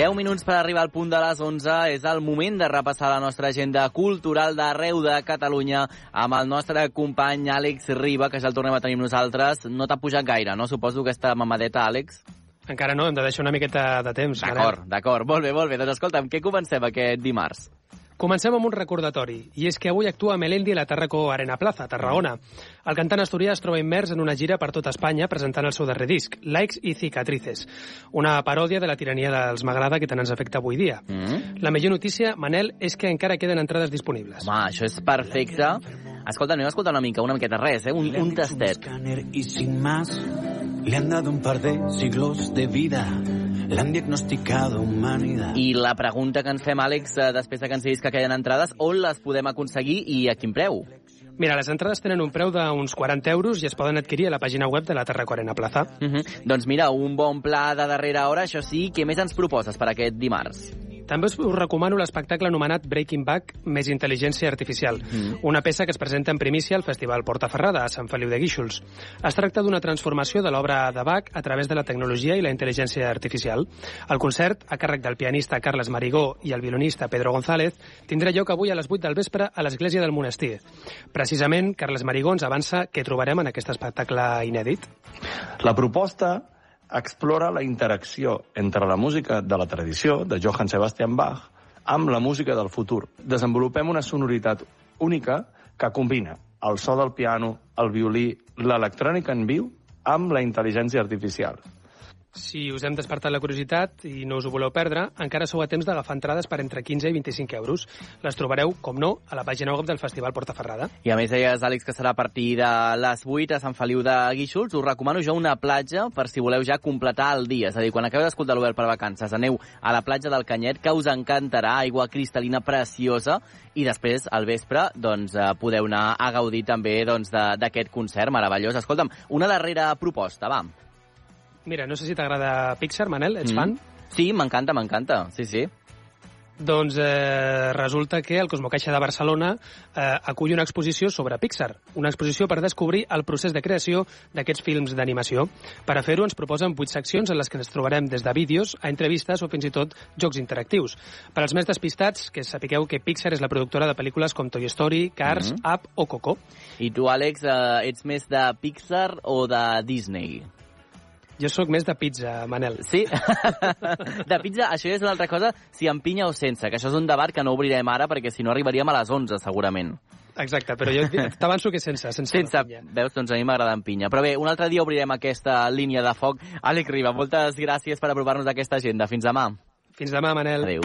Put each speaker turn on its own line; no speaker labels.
10 minuts per arribar al punt de les 11. És el moment de repassar la nostra agenda cultural d'arreu de Catalunya amb el nostre company Àlex Riba, que ja el tornem a tenir nosaltres. No t'ha pujat gaire, no? Suposo aquesta mamadeta, Àlex?
Encara no, hem de deixar una miqueta de temps.
D'acord, d'acord. Molt bé, molt bé. Doncs escolta'm, què comencem aquest dimarts?
Comencem amb un recordatori, i és que avui actua Melendi a la Tarraco Arena Plaza, Tarragona. El cantant asturià es troba immers en una gira per tota Espanya presentant el seu darrer disc, Likes i Cicatrices, una paròdia de la tirania dels M'agrada que tant ens afecta avui dia. Mm -hmm. La millor notícia, Manel, és que encara queden entrades disponibles.
Home, això és perfecte. Escolta, anem a escoltar una mica, una miqueta res, eh? un, un tastet.
Y sin más, le han dado un par de siglos de vida le han diagnosticado humanidad.
I la pregunta que ens fem, Àlex, eh, després de que ens diguis que queden entrades, on les podem aconseguir i a quin preu?
Mira, les entrades tenen un preu d'uns 40 euros i es poden adquirir a la pàgina web de la Terracorena Plaza.
Uh -huh. Doncs mira, un bon pla de darrera hora, això sí. Què més ens proposes per aquest dimarts?
També us recomano l'espectacle anomenat Breaking Back més intel·ligència artificial, mm. una peça que es presenta en primícia al Festival Portaferrada, a Sant Feliu de Guíxols. Es tracta d'una transformació de l'obra de Bach a través de la tecnologia i la intel·ligència artificial. El concert, a càrrec del pianista Carles Marigó i el violonista Pedro González, tindrà lloc avui a les 8 del vespre a l'Església del Monestir. Precisament, Carles Marigó ens avança què trobarem en aquest espectacle inèdit.
La proposta explora la interacció entre la música de la tradició, de Johann Sebastian Bach, amb la música del futur. Desenvolupem una sonoritat única que combina el so del piano, el violí, l'electrònica en viu amb la intel·ligència artificial.
Si us hem despertat la curiositat i no us ho voleu perdre, encara sou a temps d'agafar entrades per entre 15 i 25 euros. Les trobareu, com no, a la pàgina web del Festival Portaferrada.
I a més deies, Àlex, que serà a partir de les 8 a Sant Feliu de Guíxols. Us recomano jo una platja per si voleu ja completar el dia. És a dir, quan acabeu d'escoltar l'Obert per vacances, aneu a la platja del Canyet, que us encantarà, aigua cristal·lina preciosa, i després, al vespre, doncs, eh, podeu anar a gaudir també doncs, d'aquest doncs, concert meravellós. Escolta'm, una darrera proposta, va.
Mira, no sé si t'agrada Pixar, Manel, ets mm. fan?
Sí, m'encanta, m'encanta, sí, sí.
Doncs eh, resulta que el Cosmocaixa de Barcelona eh, acull una exposició sobre Pixar, una exposició per descobrir el procés de creació d'aquests films d'animació. Per a fer-ho ens proposen vuit seccions en les que ens trobarem des de vídeos a entrevistes o fins i tot jocs interactius. Per als més despistats, que sapigueu que Pixar és la productora de pel·lícules com Toy Story, Cars, mm -hmm. Up o Coco.
I tu, Àlex, eh, ets més de Pixar o de Disney?
Jo sóc més de pizza, Manel.
Sí? de pizza, això és una altra cosa, si amb pinya o sense, que això és un debat que no obrirem ara, perquè si no arribaríem a les 11, segurament.
Exacte, però jo t'avanço que sense, sense, sense pinya.
Veus, doncs a mi m'agrada amb pinya. Però bé, un altre dia obrirem aquesta línia de foc. Àlex Riba, moltes gràcies per aprovar-nos aquesta agenda. Fins demà.
Fins demà, Manel.
Adéu.